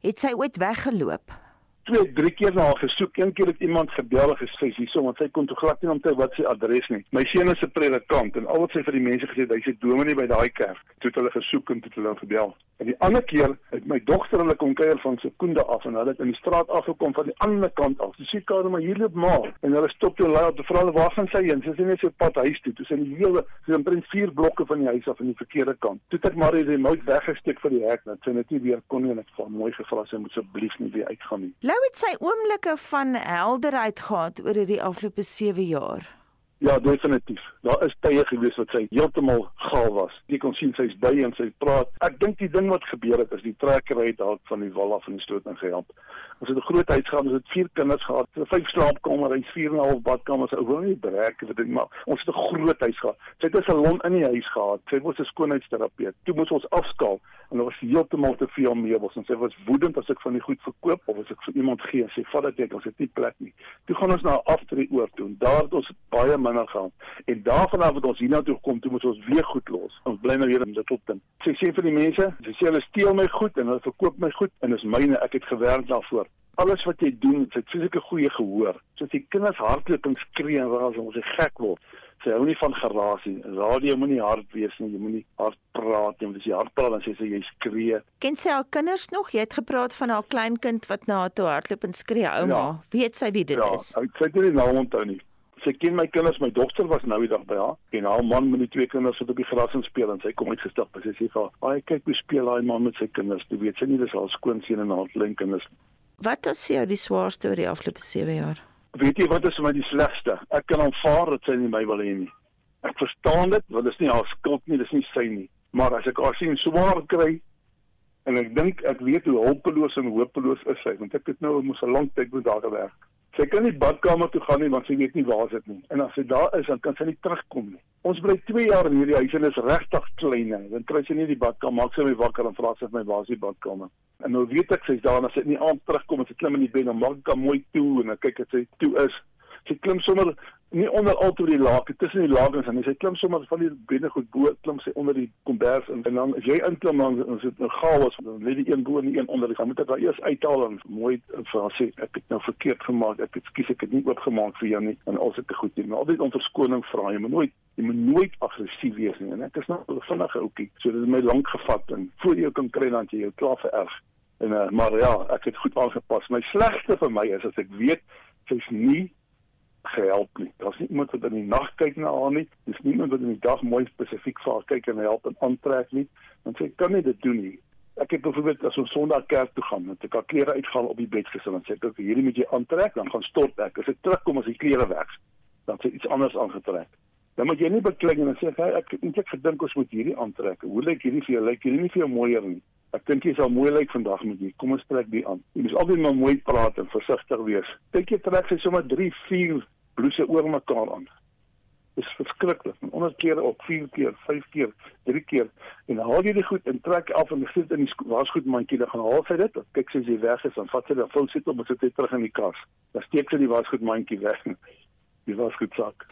Het sy ooit weggeloop? Twee, drie keer na haar gesoek. Een keer het iemand gebel en gesê hierso want sy kon toe glad nie onthou wat sy adres nie. My seun is 'n predikant en al wat sy vir die mense gesê het, hy's 'n dominee by daai kerk. Toe het hulle gesoek en toe het hulle gebel. En die ander keer het my dogter hulle kom kuier van Sekunda af en hulle het in die straat afgekom van die ander kant af. Sy sê kare maar hier loop maar en hulle stop toe lei op die vrou waar gaan sy heen? Sy sê net sy pad huis toe. Toe sy die hele sy prins vier blokke van die huis af aan die verkeerde kant. Toe het ek maar die remote weggesteek vir die hek net sy net nie weer kon nie en ek het mooi gevra sy moet asseblief nie weer uitgaan nie. Lou het sy oomblikke van helderheid gehad oor hierdie afgelope 7 jaar? Ja, definitief. Daar is tye gewees wat sy heeltemal gaal was. Jy kon sien sy's by en sy praat. Ek dink die ding wat gebeur het is die trekkerry het dalk van die wal af in die stoot ingehelp. Ons het 'n groot huis gehad, ons het vier kinders gehad, vyf slaapkamers, hy's 4 en 'n half badkamers. Ou wil nie breek vir dit maar ons het 'n groot huis gehad. Sy het 'n salon in die huis gehad. Sy was 'n skoonheidsterapeut. Toe moes ons afskaal en daar was heeltemal te veel meubels en sy was woedend as ek van die goed verkoop of as ek vir iemand gee en sê vat dit net, ons het nie plek nie. Toe gaan ons na 'n aftree oor toe en daar het ons baie minder gehad. En daarvan af het ons hiernatoe gekom, toe moet ons weer goed los. Ons bly nou weer in Littleton. Sy sê vir die mense, sy sê hulle steel my goed en hulle verkoop my goed en dis myne, ek het gewerk daarvoor alles wat jy doen, jy het fisieke goeie gehoor. Soos die kinders hardloop en skree en raas en ons is gek word. Sy hou nie van geraas nie. Radio moenie hard wees nie. Jy moenie hard praat nie. Want as jy hard praat dan sê sy jy skree. Ken sy haar kinders nog? Jy het gepraat van haar kleinkind wat na haar toe hardloop en skree, ouma. Ja. Weet sy wie dit ja, is? Ja, sy het nie nou onthou nie. Sy ken my kinders, my dogter was nou die dag by haar. En haar man met die twee kinders sit op die gras en speel en sy kom uitgestap en sy sê vir haar: "Ag, kyk hoe speel daai man met sy kinders." Jy weet sy nie dis haar skoonseun en haar kleinkinders nie. Wat is jou die swaarste oor die afgelope 7 jaar? Weet jy wat is vir my die slegste? Ek kan aanvaar dat sy nie my wil hê nie. Ek verstaan dit, want dit is nie haar skuld nie, dis nie sy nie. Maar as ek haar sien swaar kry en ek dink ek weet hoe hulpeloos en hopeloos is sy, want ek het nou mos 'n lang tyd met haar gewerk. Sy kan nie badkamer toe gaan nie want sy weet nie waar is nie. En as sy daar is, dan kan sy nie terugkom nie. Ons bly 2 jaar in hierdie huis en dit is regtig klein. Dan kry sy nie die badkamer, maak sy my wakker en vra sy my waar is die badkamer. En nou weet ek sy's daar en as sy nie aan terugkom en sy klim in die bed en maak hom mooi toe en ek kyk dat sy toe is. Sy klim sommer nie onder al toe die laken tussen die lakens en sy klim sommer van die binne goed bo klim sy onder die kombers en, en dan as jy inklim dan is dit 'n chaos. Dan lê die een bo en die een onder. Jy moet dit daar eers uithaal. En mooi vir haar sê ek het nou verkeerd gemaak. Ek het skies ek het nie oopgemaak vir jou nie. En al sulke goed nie maar altyd om verskoning vra. Jy moet nooit jy moet nooit aggressief wees nie. En ek is nou vinnige ouetjie. So dit het my lank gevat. En voor jy kan kry dan jy jou klaar vererg. En uh, maar ja ek het goed aangepas. My slegste vir my is as ek weet sy's nie gehelp nie. Daar's nie iemand wat in die nag kyk na haar nie. Dis nie iemand wat in die dag mooi spesifiek vir haar kyk en help en aantrek nie. Want sy kan nie dit doen nie. Ek het byvoorbeeld as ons Sondag kerk toe gaan, met ek al klere uitgaan op die bed gesit en sê ek hierdie moet jy aantrek, dan gaan stort ek. As ek terugkom as die klere weg, dan sê iets anders aangetrek. Dan moet jy nie bekling en sê hey, ek het eintlik gedink ons moet hierdie aantrek. Hoe lyk hierdie vir jou? Lyk hierdie nie vir jou mooier nie? Ek dink jy sal mooi lyk vandag met hier. Kom ons trek die aan. Jy moet altyd maar mooi praat en versigtig wees. Dink jy trek sy sommer 3, 4 blouse oor mekaar aan. Dis verskriklik. Onder kere op 4 keer, 5 keer, 3 keer en dan haal jy dit goed en trek af en sit in die wasgoedmandjie dan gaan haal sy dit. Kyk sy is weg is dan vat sy dan vou sit op sit dit terug in die kas. Dan steek sy die wasgoedmandjie weg. Die wasgoedsak.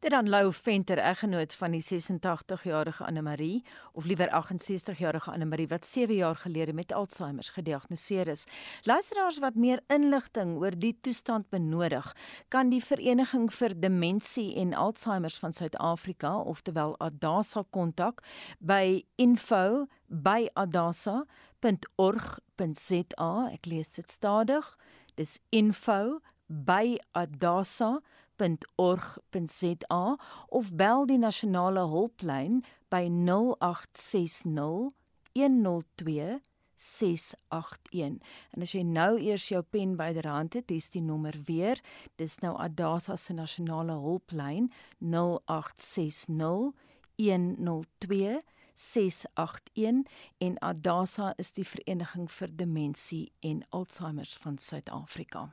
Dit dan Lou Venter, eggenoot van die 86-jarige Anne Marie, of liewer 68-jarige Anne Marie wat 7 jaar gelede met Alzheimer gediagnoseer is. Luisteraars wat meer inligting oor die toestand benodig, kan die Vereniging vir Demensie en Alzheimer van Suid-Afrika, oftewel ADASA kontak by info@adasa.org.za. Ek lees dit stadig. Dis info@adasa.org.za www.hulp.org.za of bel die nasionale hulplyn by 0860 102 681. En as jy nou eers jou pen byderhand het, dis die nommer weer. Dis nou Adasa se nasionale hulplyn 0860 102 681 en Adasa is die vereniging vir demensie en Alzheimer van Suid-Afrika.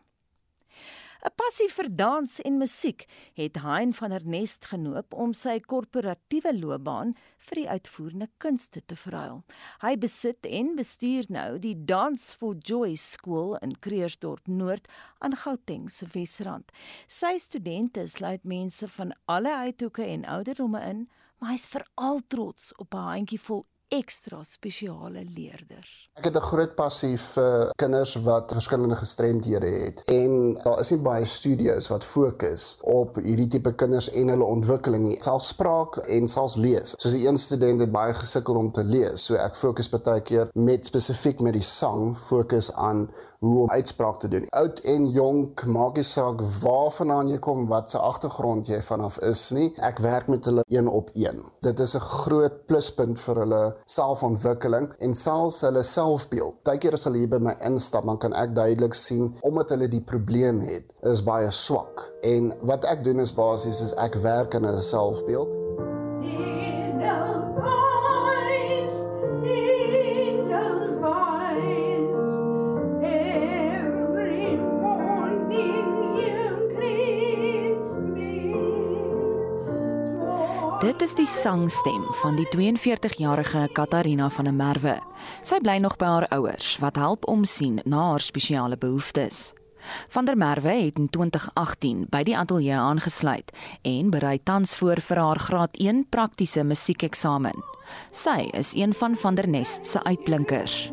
'n Passie vir dans en musiek het Hein van der Nest genoop om sy korporatiewe loopbaan vir die uitvoerende kunste te verruil. Hy besit en bestuur nou die Dance for Joy skool in Kreersdorp Noord aan Gauteng se Wesrand. Sy studente sluit mense van alle uithoeke en ouderdomme in, maar hy's veral trots op 'n handjievol ekstra spesiale leerders. Ek het 'n groot passie vir kinders wat verskillende gestremdhede het en daar is nie baie studies wat fokus op hierdie tipe kinders en hulle ontwikkeling nie. Selfs spraak en selfs lees. Soos die een student het baie gesukkel om te lees, so ek fokus baie keer met spesifiek met die sang fokus aan hoe om uitspraak te doen. Oud en jonk, maak nie saak waarvandaan jy kom, wat se agtergrond jy vanaf is nie. Ek werk met hulle een op een. Dit is 'n groot pluspunt vir hulle selfontwikkeling en selfs hulle selfbeeld. Partykeer as hulle hier by my instap, dan kan ek duidelik sien omdat hulle die probleem het, is baie swak. En wat ek doen is basies is ek werk aan 'n selfbeeld. In the Dit is die sangstem van die 42-jarige Katarina van der Merwe. Sy bly nog by haar ouers wat help omsien na haar spesiale behoeftes. Van der Merwe het in 2018 by die ateljee aangesluit en berei tans voor vir haar graad 1 praktiese musiekeksamen. Sy is een van Van der Nest se uitblinkers.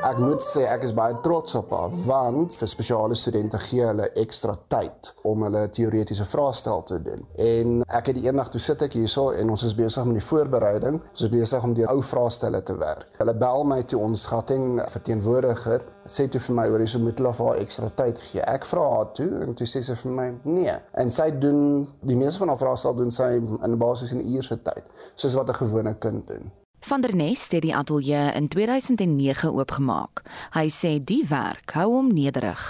Ek moet sê ek is baie trots op haar want vir spesiale studente gee hulle ekstra tyd om hulle teoretiese vraestel te doen. En ek het die eendag toe sit ek hierso en ons is besig met die voorbereiding. Ons is besig om die ou vraestelle te werk. Hulle bel my toe ons gatting verteenwoordiger sê toe vir my oor hierdie moet hulle vir haar ekstra tyd gee. Ek vra haar toe en toe sê sy vir my nee. En sy doen die meeste van haar vraestel doen sy in basies in 'n uur se tyd, soos wat 'n gewone kind doen. Van der Nest het die ateljee in 2009 oopgemaak. Hy sê die werk hou hom nederig.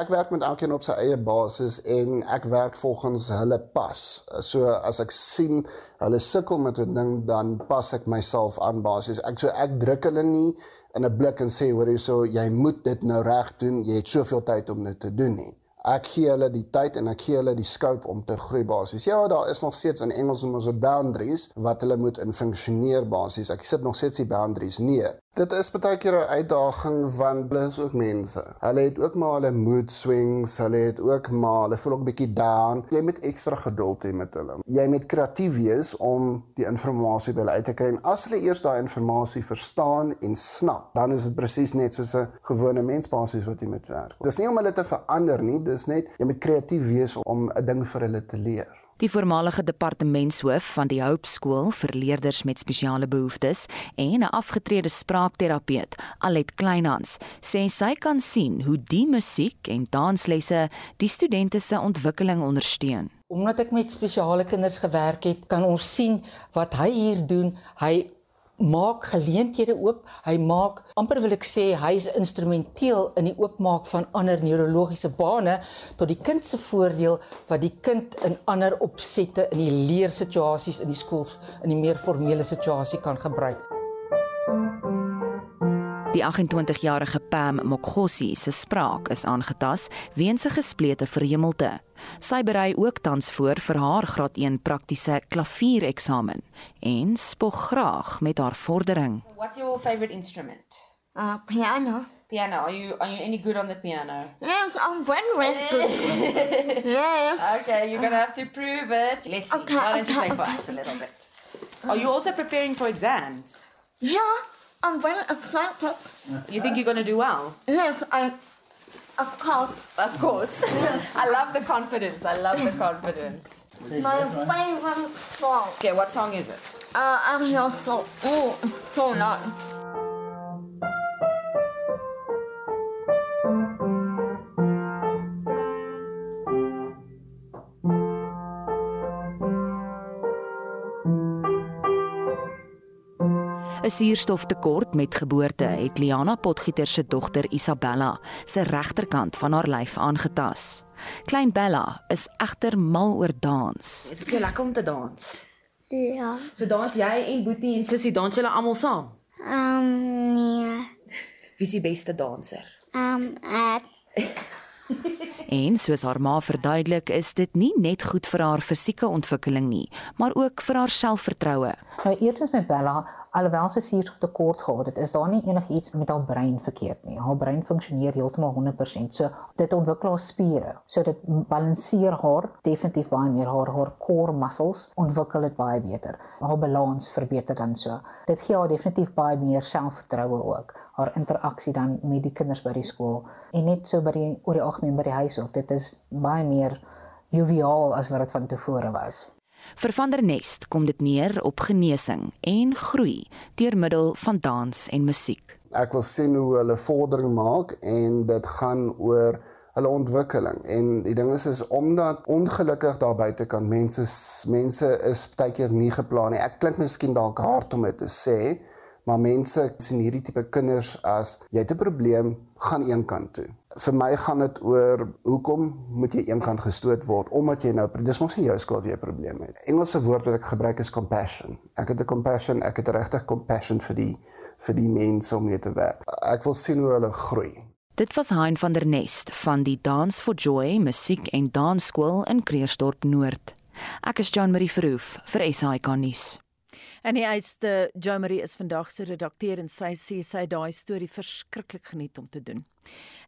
Ek werk met elkeen op sy eie basis en ek werk volgens hulle pas. So as ek sien hulle sukkel met 'n ding dan pas ek myself aan basis. Ek so ek druk hulle nie in 'n blik en sê hoor jy so jy moet dit nou reg doen. Jy het soveel tyd om dit te doen nie ek gee hulle die tyd en ek gee hulle die scope om te groei basies. Ja, daar is nog steeds in Engels ons boundaries wat hulle moet in funksioneer basies. Ek sit nog steeds die boundaries neer. Dit is baie keer 'n uitdaging want hulle is ook mense. Hulle het ook maar hulle mood swings, hulle het ook maar hulle voel ook bietjie down. Jy moet ekstra geduld hê met hulle. Jy moet kreatief wees om die inligting by hulle uit te kry. En as hulle eers daai inligting verstaan en snap, dan is dit presies net soos 'n gewone mens basies wat jy moet werk. Dis nie om hulle te verander nie, dis net jy moet kreatief wees om 'n ding vir hulle te leer. Die voormalige departementshoof van die Hope Skool vir leerders met spesiale behoeftes en 'n afgetrede spraakterapeut, Alet Kleinhans, sê sy kan sien hoe die musiek en danslesse die studente se ontwikkeling ondersteun. Omdat ek met spesiale kinders gewerk het, kan ons sien wat hy hier doen. Hy maak geleenthede oop. Hy maak amper wil ek sê hy is instrumenteel in die oopmaak van ander neurologiese bane tot die kind se voordeel wat die kind in ander opsette in die leersituasies in die skools in die meer formele situasie kan gebruik. Die 28-jarige Pam Mokgosi se spraak is aangetast weens 'n gesplete verhemelte. Sy berei ook tans voor vir haar graad 1 praktiese klaviereksamen en spog graag met haar vordering. What's your favorite instrument? Uh piano. Piano. Are you are you any good on the piano? Yes, I'm very, very good. yes. Okay, you're gonna have to prove it. Let's see. Okay, Why don't you okay, play for okay. us a little bit? Are you also preparing for exams? Yeah, I'm very excited. You think you're gonna do well? Yes, I, of course. Of course. I love the confidence. I love the confidence. My favorite song. Okay, what song is it? Uh, I'm your so, ooh, so nice. ‘n Suurstoftekort met geboorte het Liana Potgieter se dogter Isabella se regterkant van haar lyf aangetas. Klein Bella is egter mal oor dans. Is dit vir lekker om te dans? Ja. So dans jy en Boetie en Sissie dans julle almal saam? Um, nee. Wie is die beste danser? Um, ek. En soos haar ma verduidelik, is dit nie net goed vir haar fisieke ontwikkeling nie, maar ook vir haar selfvertroue. Nou eerstens met Bella, alhoewel sy suurstoftekort gehad het, is daar nie enigiets met haar brein verkeerd nie. Haar brein funksioneer heeltemal 100%. So dit ontwikkel haar spiere. So dit balanseer haar definitief baie meer haar haar core muscles ontwikkel dit baie beter. Haar balans verbeter dan so. Dit gee haar definitief baie meer selfvertroue ook. Haar interaksie dan met die kinders by die skool en net so by die oor die algemeen by die huis ook. Dit is baie meer joviaal as wat dit van tevore was. Vir Van der Nest kom dit neer op genesing en groei deur middel van dans en musiek. Ek wil sien hoe hulle vordering maak en dit gaan oor hulle ontwikkeling. En die ding is is omdat ongelukkig daar buite kan mense mense is baie keer nie geplan nie. Ek klink miskien dalk hard om dit te sê, maar mense sien hierdie tipe kinders as jy het 'n probleem, gaan een kant toe. Vir my gaan dit oor hoekom moet jy een kant gestoot word omdat jy nou dis mos nie jou skuld jy 'n probleem het. Engelse woord wat ek gebruik is compassion. Ek het 'n compassion, ek het regtig compassion vir die vir die mense om mee te werk. Ek wil sien hoe hulle groei. Dit was Hein van der Nest van die Dance for Joy musiek en dansskool in Kreersdorp Noord. Ek is Jean Marie Verhoef vir SAK nuus. En die uitste Jo Marie is vandag se redakteur en sy sê sy daai storie verskriklik geniet om te doen.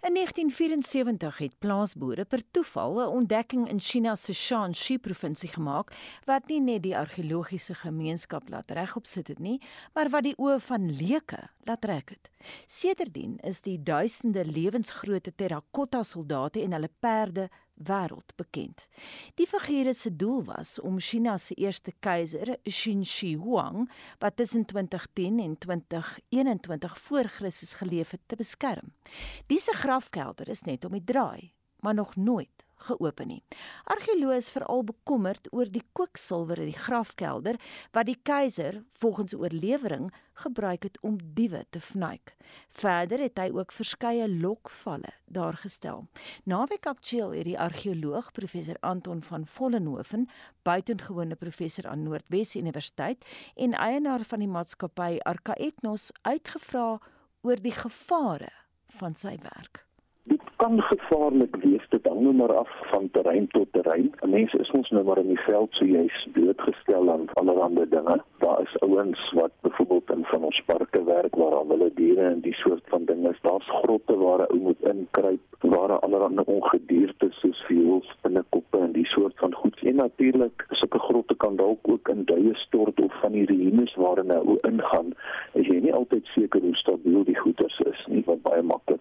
In 1974 het plaasboere per toeval 'n ontdekking in China se Shanxi provinsie gemaak wat nie net die argeologiese gemeenskap laat regop sit het nie, maar wat die oë van leuke laat trek het. Sedertdien is die duisende lewensgrootte terrakotta soldate en hulle perde wêreld bekend. Die figure se doel was om China se eerste keiser, Qin Shi Huang, wat tussen 2010 en 2021 voor Christus geleef het, te beskerm. Diese grafkelder is net om die draai, maar nog nooit geopen nie. Argeoloë is veral bekommerd oor die kwiksilwer in die grafkelder wat die keiser volgens oorlewering gebruik het om diewe te vnuik. Verder het hy ook verskeie lokvalle daar gestel. Naweek aktueel het die argeoloog professor Anton van Vollenhoven, buitengewone professor aan Noordwes Universiteit en eienaar van die maatskappy Arcaetnos uitgevra oor die gevare van sy werk dit kan gevaarlik wees dit hang nou maar af van terrein tot terrein. Mense is ons nou maar in die veld so jy's blootgestel aan allerlei dinge. Daar is ouens wat byvoorbeeld in van ons parke werk waar al hulle diere en die soort van dinge is. Daar's grotte waar 'n ou moet inkruip waar allerlei ongedierte soos veels, binnekoppe en die soort van goed. En natuurlik, sulke grotte kan dalk ook in duie stort of van die ruïnes waarin 'n ou ingaan. Is jy nie altyd seker hoe stabiel die goeder is nie wat baie maklik.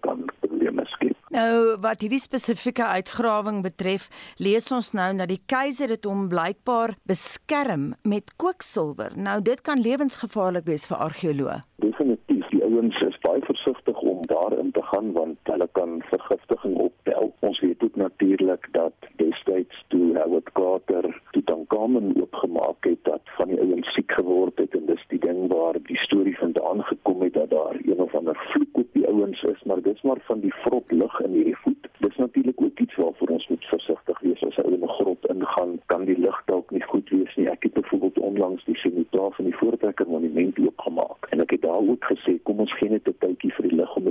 Nou wat hierdie spesifieke uitgrawing betref, lees ons nou dat die keiser dit hom blykbaar beskerm met kwiksilwer. Nou dit kan lewensgevaarlik wees vir argeoloë. Definitief, die ouens is baie versigtig om daarin te gaan want hulle kan vergiftiging optel. Ons weet ook natuurlik dat destyds toe Howard Carter Tutankhamun oopgemaak het dat van die ouens siek geword het en dis die ding waar die storie vandaan gekom het dat daar een of ander vloek op die ouens is, maar dis maar van die vrot lig in hierdie voet. Dis natuurlik ook iets waarvoor ons moet versigtig wees as ou in 'n grot ingaan, kan die lig dalk nie goed wees nie. Ek het byvoorbeeld onlangs die sinotaaf van die Voortrekker Monument oopgemaak en ek het daar ook gesê kom ons gee net 'n tydjie vir die lig om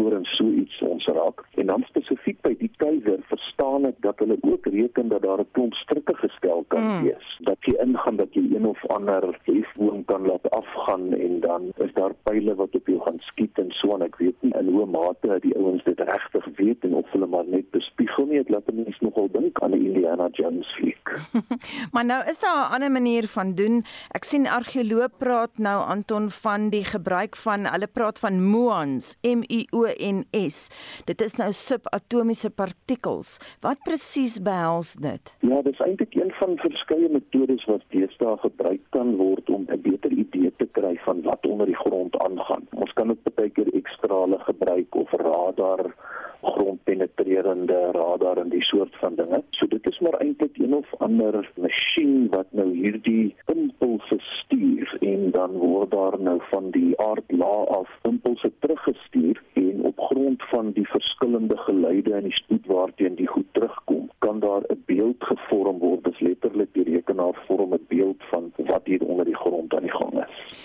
alvorens so iets ons raak. En dan spesifiek by die keiser verstaan ek dat hulle ook reken dat daar 'n klomp strikke gestel kan mm. wees. Dat jy ingaan dat jy een of ander hefboom kan laat afgaan en dan is daar pile wat op jou gaan skiet en so en ek weet nie in hoe mate die ouens dit regtig weet en of hulle maar net bespiegel nie. Dit laat mense nogal dink aan die Indiana Jones fliek. maar nou is daar 'n ander manier van doen. Ek sien argeoloog praat nou Anton van die gebruik van hulle praat van muons, M U O N S. Dit is nou subatomiese partikels. Wat presies behels dit? Ja, dit is eintlik een van verskeie metodes wat deesdae gebruik kan word om 'n beter idee te kry van wat onder die grond aangaan. Ons kan ook baie keer ekstrale gebruik of radar grondpenetrerende radar en die soort van dinge. So dit is maar eintlik een of ander masjien wat nou hierdie impulse stuur en dan word daar nou van die aardlaag af impulse teruggestuur en op grond van die verskillende geluide en die spoed waarteen die goed terugkom, kan daar 'n beeld gevorm word.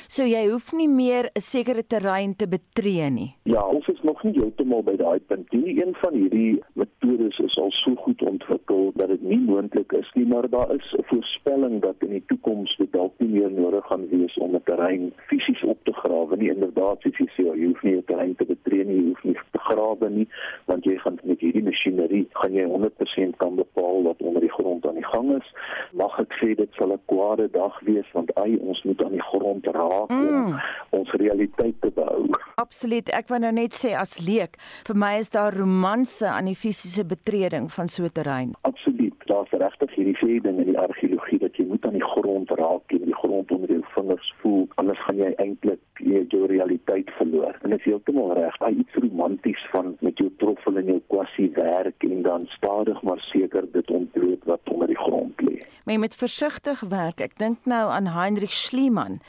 So jy hoef nie meer 'n sekere terrein te betree nie. Ja, ons is nog nie heeltemal by daai punt nie een van hierdie metodes is al so goed ontwikkel dat dit nie moontlik is nie, maar daar is 'n voorspelling dat in die toekoms dit dalk nie meer nodig gaan wees om 'n terrein fisies op te grawe nie. Inderdaad, soos jy sê, jy hoef nie 'n terrein te betree nie, jy hoef nie te grawe nie, want jy gaan met hierdie masjinerie gaan jy 100% kan bepaal wat onder die grond aan die gang is. Mag ek sê dit sal 'n kwade dag wees want ai ons moet aan die grond raak mm. om ons realiteit te behou. Absoluut. Ek wou nou net sê as leek, vir my is daar romanse aan die fisiese betreding van so 'n terrein. Absoluut. Daar's regtig hierdie sê ding in die argeologie dat jy moet aan die grond raak en die grond onder jou vingers voel, anders gaan jy eintlik jou realiteit verloor. En dit is heeltemal reg. Daar iets romanties van met jou troffel en jou kwassie werk en dan stadig maar seker dit ontbloot wat onder die grond lê. Maar jy moet versigtig werk. Ek dink nou aan Heinrich Schliemann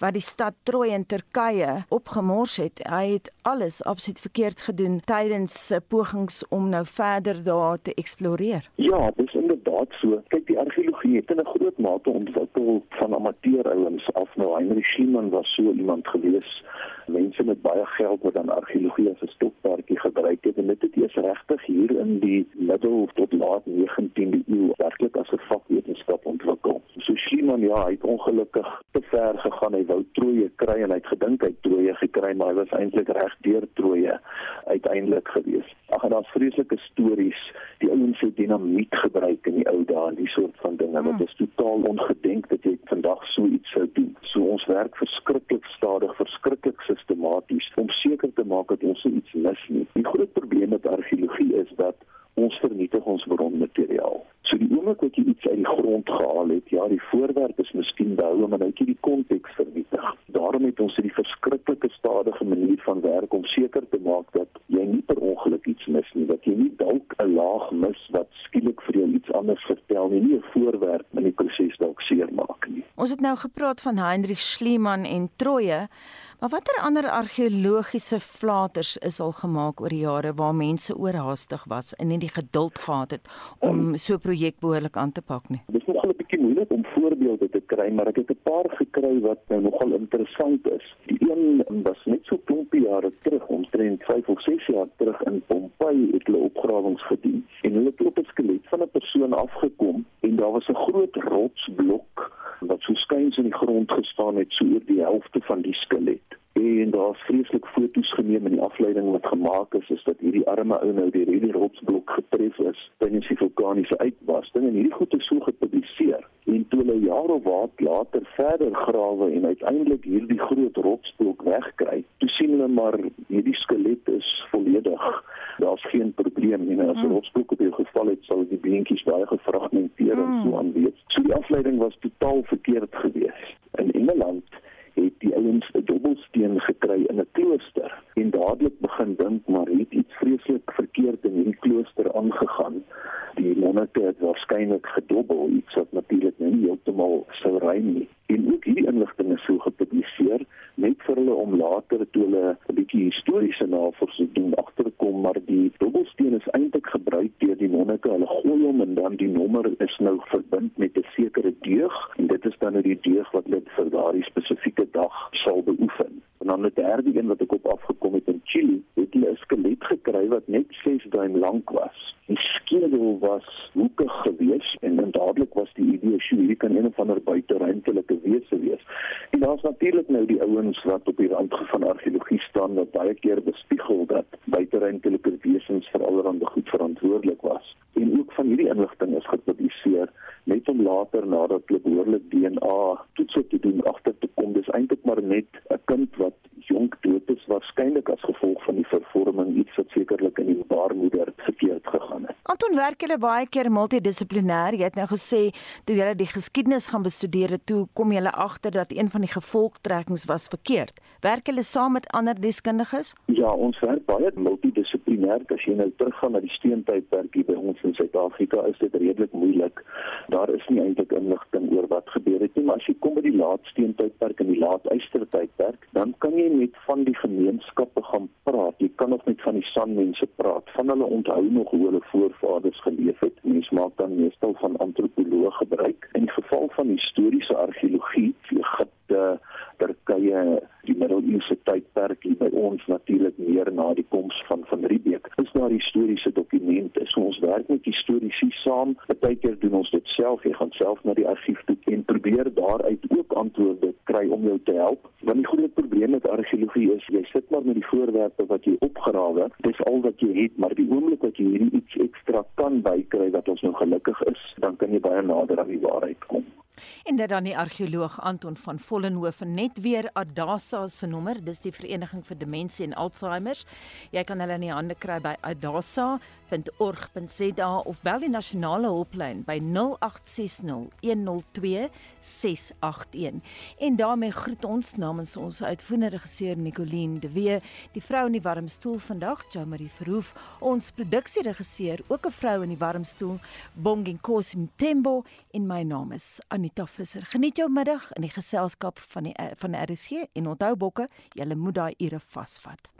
wat die stad Troje in Turkye opgemors het. Hy het alles absoluut verkeerd gedoen tydens sy pogings om nou verder daar te eksploreer. Ja, dis inderdaad so. Kyk, die argeologie het in 'n groot mate ontwikkel van amateurouens af. Nou Heinrich Schliemann was so iemand gewees mense met baie geld wat dan argeologie as 'n stokpaardjie gebruik het en dit het eers regtig hier in die middel tot laat 19de eeu werklik as 'n vakwetenskap ontwikkel. So Schliemann ja, hy het ongelukkig te ver gegaan. Hy wou Troje kry en hy het gedink hy Troje gekry, maar hy was eintlik reg deur Troje uiteindelik gewees. Ag en daar's vreeslike stories. Die ouens het dinamiet gebruik in die ou dae en die soort van dinge wat is totaal ongedink dat jy vandag so iets sou doen. So ons werk verskriklik stadig, verskriklik sistematies om seker te maak dat ons iets mis nie. Die groot probleem met argeologie is dat ons vernietig ons bronmateriaal. So die oomblik wat jy iets uit die grond gehaal het, ja, die voorwerp is miskien behou, maar nou het jy die konteks vernietig. Daarom het ons hierdie verskriklike stadige manier van werk om seker te maak dat jy nie per ongeluk iets mis nie, dat jy nie dalk 'n laag mis wat skielik vir jou iets anders vertel nie, nie 'n voorwerp in die proses dalk seermaak nie. Ons het nou gepraat van Heinrich Schliemann en Troje. Maar watter ander argeologiese flaters is al gemaak oor die jare waar mense oorhaastig was en nie die geduld gehad het om so 'n projek behoorlik aan te pak nie? Dit is nogal 'n bietjie moeilik om voorbeelde te kry, maar ek het 'n paar gekry wat nou nogal interessant is. Die een was net so klompie jare terug, omtrent 5 of 6 jaar terug in Pompeii het hulle opgrawings gedoen en hulle het op 'n skelet van 'n persoon afgekom en daar was 'n groot rotsblok wat so skuins in die grond gestaan het so oor die helfte van die skelet en daar's vreeslik foto's geneem en die afleiding wat gemaak is is dat hierdie arme ou nou deur hierdie rotsblok getref is tydens die vulkaniese uitbarsting. En hierdie goed is so gepubliseer. En toe hulle jare wat later verder grawe en uiteindelik hierdie groot rotsblok wegkry toe sien hulle maar hierdie skelet is volledig daar's geen probleem nie. As 'n mm. rotsblok op jou geval het sal die beentjies baie gefragmenteer en so mm. aan weet so die afleiding was totaal verkeerd geweest in Engeland het die ouens 'n dobbelsteen gekry in 'n klooster en dadelik begin dink maar het iets vreeslik verkeerd in hierdie klooster aangegaan. Die monnike het waarskynlik gedobbel, iets wat natuurlik nie heeltemal sou rym nie. En ook hierdie inligting is so gepubliseer net vir hulle om later toe hulle 'n bietjie historiese navorsing doen agterkom maar die dobbelsteen is eintlik gebruik deur die monnike. Hulle gooi hom en dan die nommer is nou verbind met 'n sekere deug en dit is dan nou die deug wat hulle vir daardie spesifieke dag sal beoefen. En dan 'n derde een wat ek op afgekom het in Chili, het hulle 'n skelet gekry wat net 6 duim lank was. Die skedel was hoekig geweest en dadelik was die idee sy hier kan een of ander buiteruimtelike wese wees. En daar's natuurlik nou die ouens wat op die rand van argeologie staan wat baie keer bespiegel dat buiteruimtelike wesens vir allerlei goed verantwoordelik was. En ook van hierdie inligting is gepubliseer net om later nadat hulle behoorlik DNA toetse te doen agter te kom dis eintlik maar net 'n kind wat jonk dood is waarskynlik as gevolg van die vervorming iets wat sekerlik in die baarmoeder gegaan het. Anton werk julle baie keer multidissiplinêr. Jy het nou gesê toe jy die geskiedenis gaan bestudeer het, toe kom jy agter dat een van die gevolgtrekkings was verkeerd. Werk julle saam met ander deskundiges? Ja, ons werk baie multidissiplinêr. As jy nou teruggaan na die steentydperk hier by ons in Suid-Afrika, is dit redelik moeilik. Daar is nie eintlik inligting oor wat gebeur het nie, maar as jy kom by die laatsteentydperk en die laatystertydperk, dan kan jy met van die gemeenskappe gaan praat. Jy kan nog met van die sanmense praat. Van hulle onthou nog hoe hulle voorvaders geleef het. Mens maak dan meestal van antropoloë gebruik. In die geval van historiese argeologie, Egipte, Turkye, die middeleeuse tydperk hier by ons natuurlik meer na die koms van van Riebeeck. Is daar historiese dokumente? So ons werk met historiese saam. Partykeer doen ons dit self. Jy gaan self na die argief toe en probeer daaruit ook antwoorde kry om jou te help. Want die groot probleem met argeologie is jy sit maar met die voorwerpe wat jy opgrawe. Dis al wat jy het, maar die oomblik wat jy hierdie iets ekstra kan bykry dat ons nou gelukkig is, dan kan jy baie nader aan die waarheid kom. En dit dan die argeoloog Anton van Vollenhoven net weer Adasa se nommer, dis die Vereniging vir Demensie en Alzheimer. Jy kan hulle in die hande kry by adasa.org.za of bel die nasionale hulplyn by 0860 102 681. En daarmee groet ons namens ons uitvoerende regisseur Nicoline de Wee, die vrou in die warm stoel vandag, Jo Marie Verhoef, ons produksieregisseur, ook 'n vrou in die warm stoel, Bonginkosi Mtembo en my naam is Anita Visser. Geniet jou middag in die geselskap van die van die RSG en onthou bokke, jy moet daai ure vasvat.